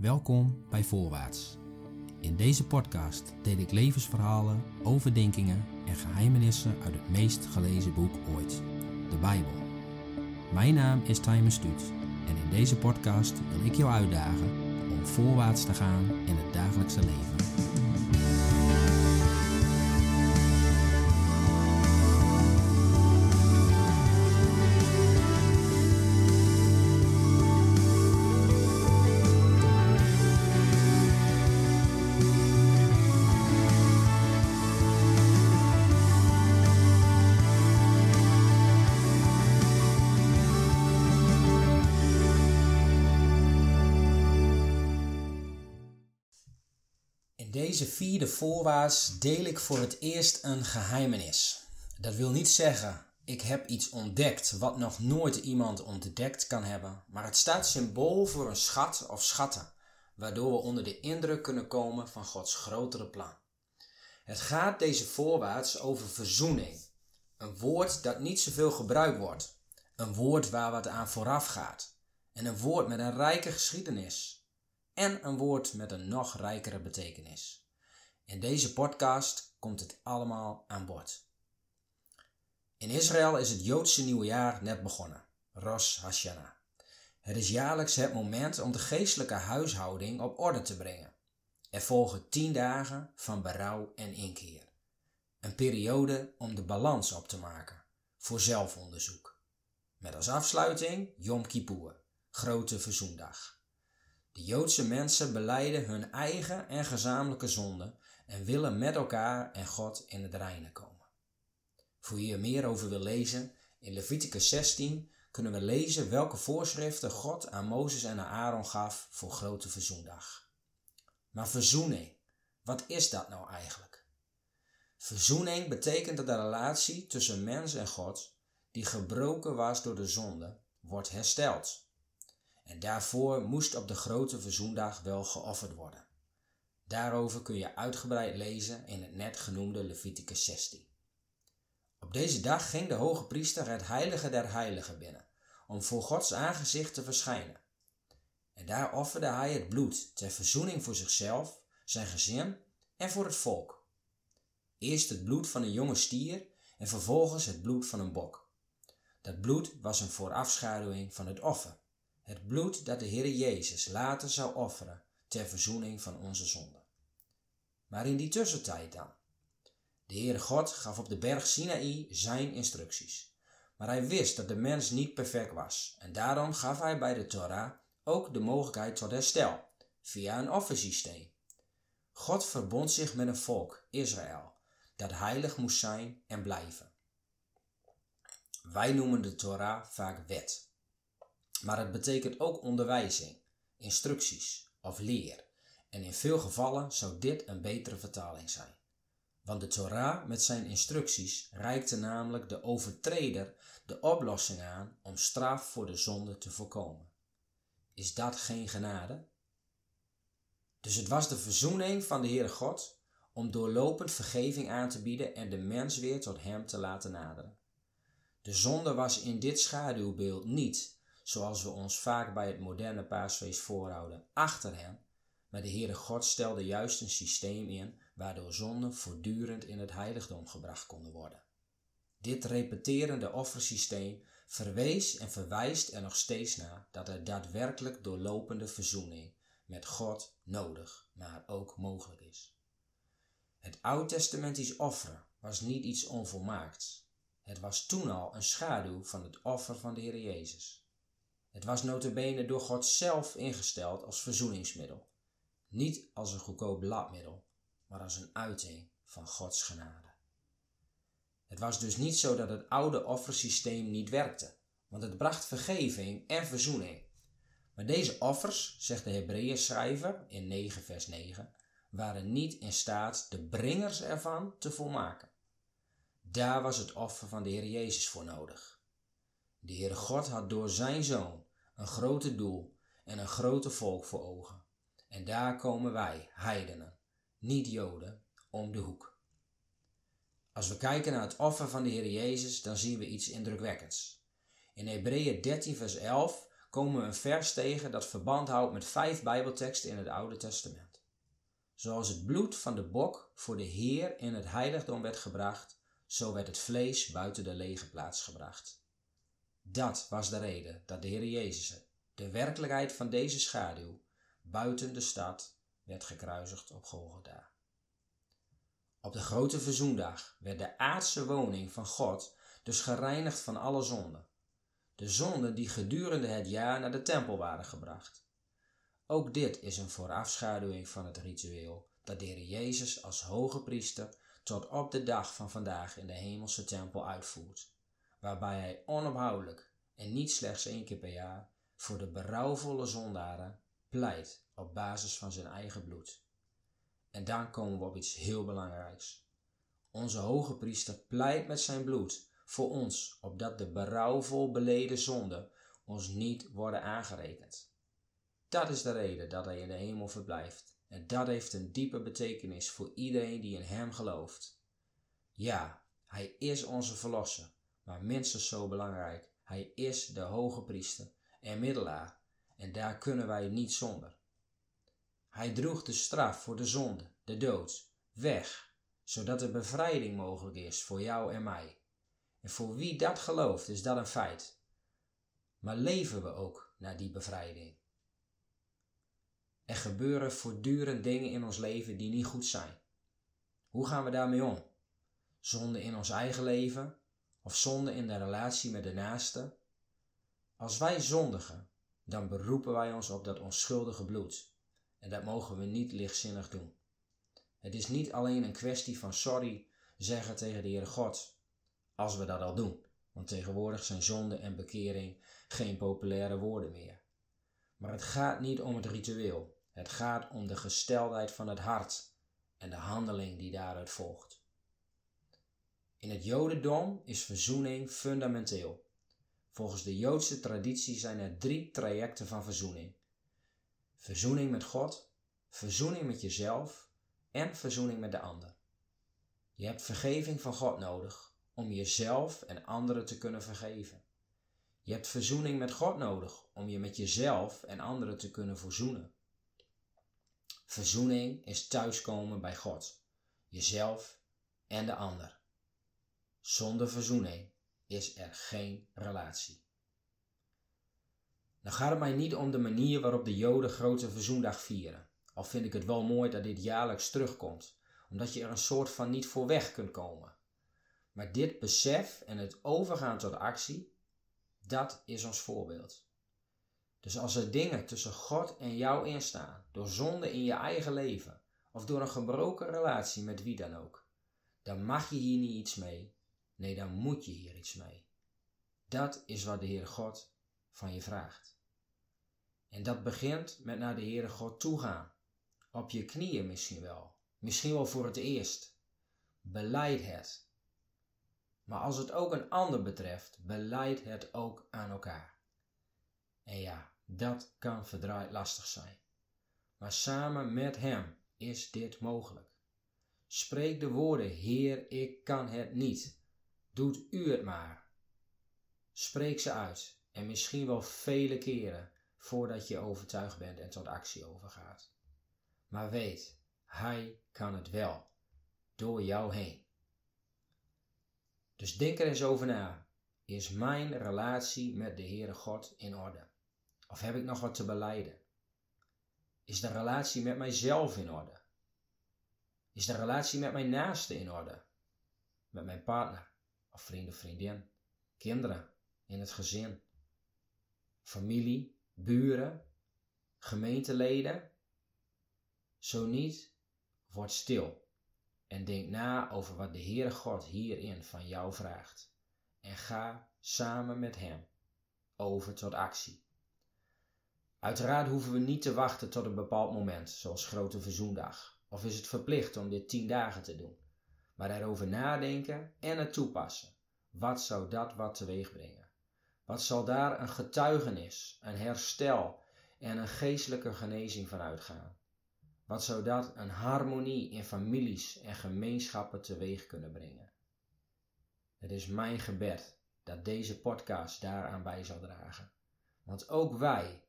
Welkom bij Voorwaarts. In deze podcast deel ik levensverhalen, overdenkingen en geheimenissen uit het meest gelezen boek ooit, de Bijbel. Mijn naam is Timer Stuut en in deze podcast wil ik jou uitdagen om voorwaarts te gaan in het dagelijkse leven. Deze vierde voorwaarts deel ik voor het eerst een geheimenis. Dat wil niet zeggen, ik heb iets ontdekt wat nog nooit iemand ontdekt kan hebben, maar het staat symbool voor een schat of schatten, waardoor we onder de indruk kunnen komen van Gods grotere plan. Het gaat deze voorwaarts over verzoening, een woord dat niet zoveel gebruikt wordt, een woord waar wat aan vooraf gaat, en een woord met een rijke geschiedenis en een woord met een nog rijkere betekenis. In deze podcast komt het allemaal aan bod. In Israël is het Joodse nieuwjaar net begonnen, Rosh Hashanah. Het is jaarlijks het moment om de geestelijke huishouding op orde te brengen. Er volgen tien dagen van berouw en inkeer. Een periode om de balans op te maken voor zelfonderzoek. Met als afsluiting Yom Kippur, grote verzoendag. De Joodse mensen beleiden hun eigen en gezamenlijke zonde en willen met elkaar en God in het reine komen. Voor je er meer over wil lezen, in Leviticus 16 kunnen we lezen welke voorschriften God aan Mozes en aan Aaron gaf voor grote verzoendag. Maar verzoening, wat is dat nou eigenlijk? Verzoening betekent dat de relatie tussen mens en God, die gebroken was door de zonde, wordt hersteld. En daarvoor moest op de grote verzoendag wel geofferd worden. Daarover kun je uitgebreid lezen in het net genoemde Leviticus 16. Op deze dag ging de hoge priester het heilige der heiligen binnen, om voor Gods aangezicht te verschijnen. En daar offerde hij het bloed ter verzoening voor zichzelf, zijn gezin en voor het volk. Eerst het bloed van een jonge stier en vervolgens het bloed van een bok. Dat bloed was een voorafschaduwing van het offer het bloed dat de Heer Jezus later zou offeren ter verzoening van onze zonden. Maar in die tussentijd dan? De Heere God gaf op de berg Sinaï zijn instructies. Maar hij wist dat de mens niet perfect was en daarom gaf hij bij de Torah ook de mogelijkheid tot herstel via een offersysteem. God verbond zich met een volk, Israël, dat heilig moest zijn en blijven. Wij noemen de Torah vaak wet. Maar het betekent ook onderwijzing, instructies of leer. En in veel gevallen zou dit een betere vertaling zijn. Want de Torah met zijn instructies reikte namelijk de overtreder de oplossing aan om straf voor de zonde te voorkomen. Is dat geen genade? Dus het was de verzoening van de Heere God om doorlopend vergeving aan te bieden en de mens weer tot Hem te laten naderen. De zonde was in dit schaduwbeeld niet zoals we ons vaak bij het moderne paasfeest voorhouden, achter hem, maar de Heere God stelde juist een systeem in waardoor zonden voortdurend in het heiligdom gebracht konden worden. Dit repeterende offersysteem verwees en verwijst er nog steeds naar dat er daadwerkelijk doorlopende verzoening met God nodig, maar ook mogelijk is. Het oud-testamentisch offeren was niet iets onvolmaakts. Het was toen al een schaduw van het offer van de Heer Jezus. Het was notabene door God zelf ingesteld als verzoeningsmiddel. Niet als een goedkoop labmiddel, maar als een uiting van Gods genade. Het was dus niet zo dat het oude offersysteem niet werkte, want het bracht vergeving en verzoening. Maar deze offers, zegt de Hebreeën schrijver in 9 vers 9, waren niet in staat de bringers ervan te volmaken. Daar was het offer van de Heer Jezus voor nodig. De Heere God had door zijn Zoon een grote doel en een grote volk voor ogen. En daar komen wij, heidenen, niet Joden, om de hoek. Als we kijken naar het offer van de Heer Jezus, dan zien we iets indrukwekkends. In Hebreeën 13 vers 11 komen we een vers tegen dat verband houdt met vijf Bijbelteksten in het Oude Testament. Zoals het bloed van de bok voor de Heer in het heiligdom werd gebracht, zo werd het vlees buiten de lege plaats gebracht. Dat was de reden dat de Heer Jezus, de werkelijkheid van deze schaduw, buiten de stad, werd gekruisigd op Golgotha. Op de grote verzoendag werd de aardse woning van God dus gereinigd van alle zonden. De zonden die gedurende het jaar naar de tempel waren gebracht. Ook dit is een voorafschaduwing van het ritueel dat de Jezus als hoge priester tot op de dag van vandaag in de hemelse tempel uitvoert, waarbij hij onophoudelijk en niet slechts één keer per jaar voor de berouwvolle zondaren pleit op basis van zijn eigen bloed. En dan komen we op iets heel belangrijks. Onze hoge priester pleit met zijn bloed voor ons, opdat de berouwvol beleden zonden ons niet worden aangerekend. Dat is de reden dat hij in de hemel verblijft. En dat heeft een diepe betekenis voor iedereen die in hem gelooft. Ja, hij is onze verlosser, maar minstens zo belangrijk, hij is de hoge priester en middelaar, en daar kunnen wij niet zonder. Hij droeg de straf voor de zonde, de dood, weg, zodat er bevrijding mogelijk is voor jou en mij. En voor wie dat gelooft, is dat een feit. Maar leven we ook naar die bevrijding? Er gebeuren voortdurend dingen in ons leven die niet goed zijn. Hoe gaan we daarmee om? Zonde in ons eigen leven of zonde in de relatie met de naaste? Als wij zondigen, dan beroepen wij ons op dat onschuldige bloed. En dat mogen we niet lichtzinnig doen. Het is niet alleen een kwestie van sorry zeggen tegen de Heere God, als we dat al doen, want tegenwoordig zijn zonde en bekering geen populaire woorden meer. Maar het gaat niet om het ritueel, het gaat om de gesteldheid van het hart en de handeling die daaruit volgt. In het Jodendom is verzoening fundamenteel. Volgens de Joodse traditie zijn er drie trajecten van verzoening: verzoening met God, verzoening met jezelf en verzoening met de ander. Je hebt vergeving van God nodig om jezelf en anderen te kunnen vergeven. Je hebt verzoening met God nodig om je met jezelf en anderen te kunnen verzoenen. Verzoening is thuiskomen bij God, jezelf en de ander. Zonder verzoening is er geen relatie. Nou gaat het mij niet om de manier waarop de Joden grote verzoendag vieren. Al vind ik het wel mooi dat dit jaarlijks terugkomt, omdat je er een soort van niet voor weg kunt komen. Maar dit besef en het overgaan tot actie, dat is ons voorbeeld. Dus als er dingen tussen God en jou instaan, door zonde in je eigen leven of door een gebroken relatie met wie dan ook, dan mag je hier niet iets mee. Nee, dan moet je hier iets mee. Dat is wat de Heer God van je vraagt. En dat begint met naar de Heere God toe gaan. Op je knieën misschien wel. Misschien wel voor het eerst. Beleid het. Maar als het ook een ander betreft, beleid het ook aan elkaar. En ja, dat kan verdraaid lastig zijn. Maar samen met Hem is dit mogelijk. Spreek de woorden, Heer, ik kan het niet. Doet u het maar. Spreek ze uit en misschien wel vele keren voordat je overtuigd bent en tot actie overgaat. Maar weet, Hij kan het wel, door jou heen. Dus denk er eens over na. Is mijn relatie met de Heere God in orde? Of heb ik nog wat te beleiden? Is de relatie met mijzelf in orde? Is de relatie met mijn naaste in orde? Met mijn partner of vriend of vriendin? Kinderen in het gezin? Familie, buren, gemeenteleden? Zo niet, word stil en denk na over wat de Heere God hierin van jou vraagt. En ga samen met Hem over tot actie. Uiteraard hoeven we niet te wachten tot een bepaald moment, zoals Grote Verzoendag, of is het verplicht om dit tien dagen te doen. Maar daarover nadenken en het toepassen. Wat zou dat wat teweeg brengen? Wat zal daar een getuigenis, een herstel en een geestelijke genezing van uitgaan? Wat zou dat een harmonie in families en gemeenschappen teweeg kunnen brengen? Het is mijn gebed dat deze podcast daaraan bij zal dragen. Want ook wij,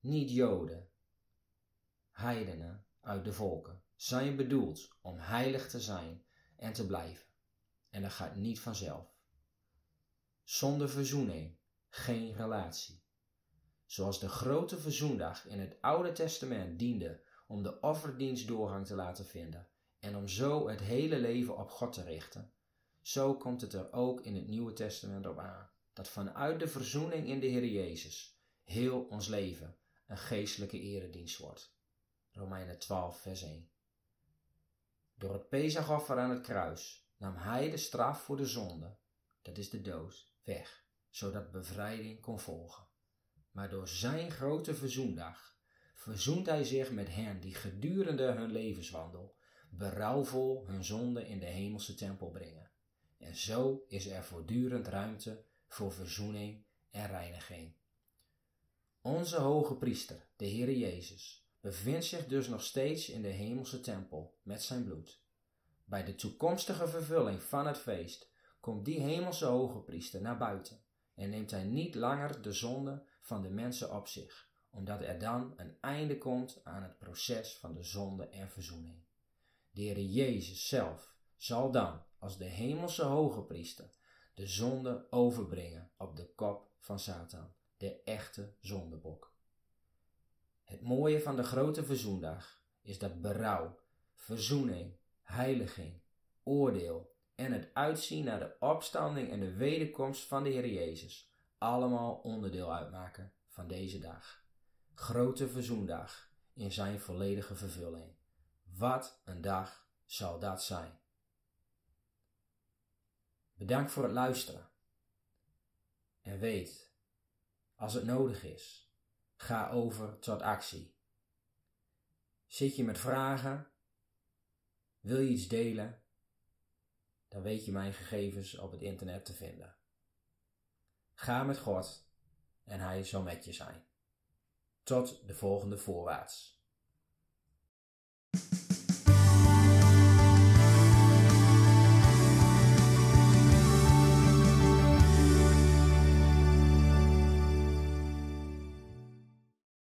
niet-Joden, heidenen uit de volken, zijn bedoeld om heilig te zijn en te blijven. En dat gaat niet vanzelf. Zonder verzoening geen relatie. Zoals de grote verzoendag in het Oude Testament diende om de offerdienst doorgang te laten vinden en om zo het hele leven op God te richten, zo komt het er ook in het Nieuwe Testament op aan dat vanuit de verzoening in de Heer Jezus heel ons leven een geestelijke eredienst wordt. Romeinen 12, vers 1. Door het Pesachoffer aan het kruis nam hij de straf voor de zonde, dat is de dood, weg, zodat bevrijding kon volgen. Maar door zijn grote verzoendag verzoent hij zich met hen die gedurende hun levenswandel berouwvol hun zonde in de hemelse tempel brengen. En zo is er voortdurend ruimte voor verzoening en reiniging. Onze hoge priester, de Heere Jezus, bevindt zich dus nog steeds in de hemelse tempel met zijn bloed. Bij de toekomstige vervulling van het feest komt die hemelse hoge priester naar buiten en neemt hij niet langer de zonde van de mensen op zich, omdat er dan een einde komt aan het proces van de zonde en verzoening. De Heer Jezus zelf zal dan, als de hemelse hoge priester, de zonde overbrengen op de kop van Satan, de echte zondebok. Het mooie van de grote verzoendag is dat berouw, verzoening, heiliging, oordeel en het uitzien naar de opstanding en de wederkomst van de Heer Jezus allemaal onderdeel uitmaken van deze dag. Grote verzoendag in zijn volledige vervulling. Wat een dag zal dat zijn. Bedankt voor het luisteren. En weet, als het nodig is, ga over tot actie. Zit je met vragen? Wil je iets delen? Dan weet je mijn gegevens op het internet te vinden. Ga met God en Hij zal met je zijn. Tot de volgende voorwaarts.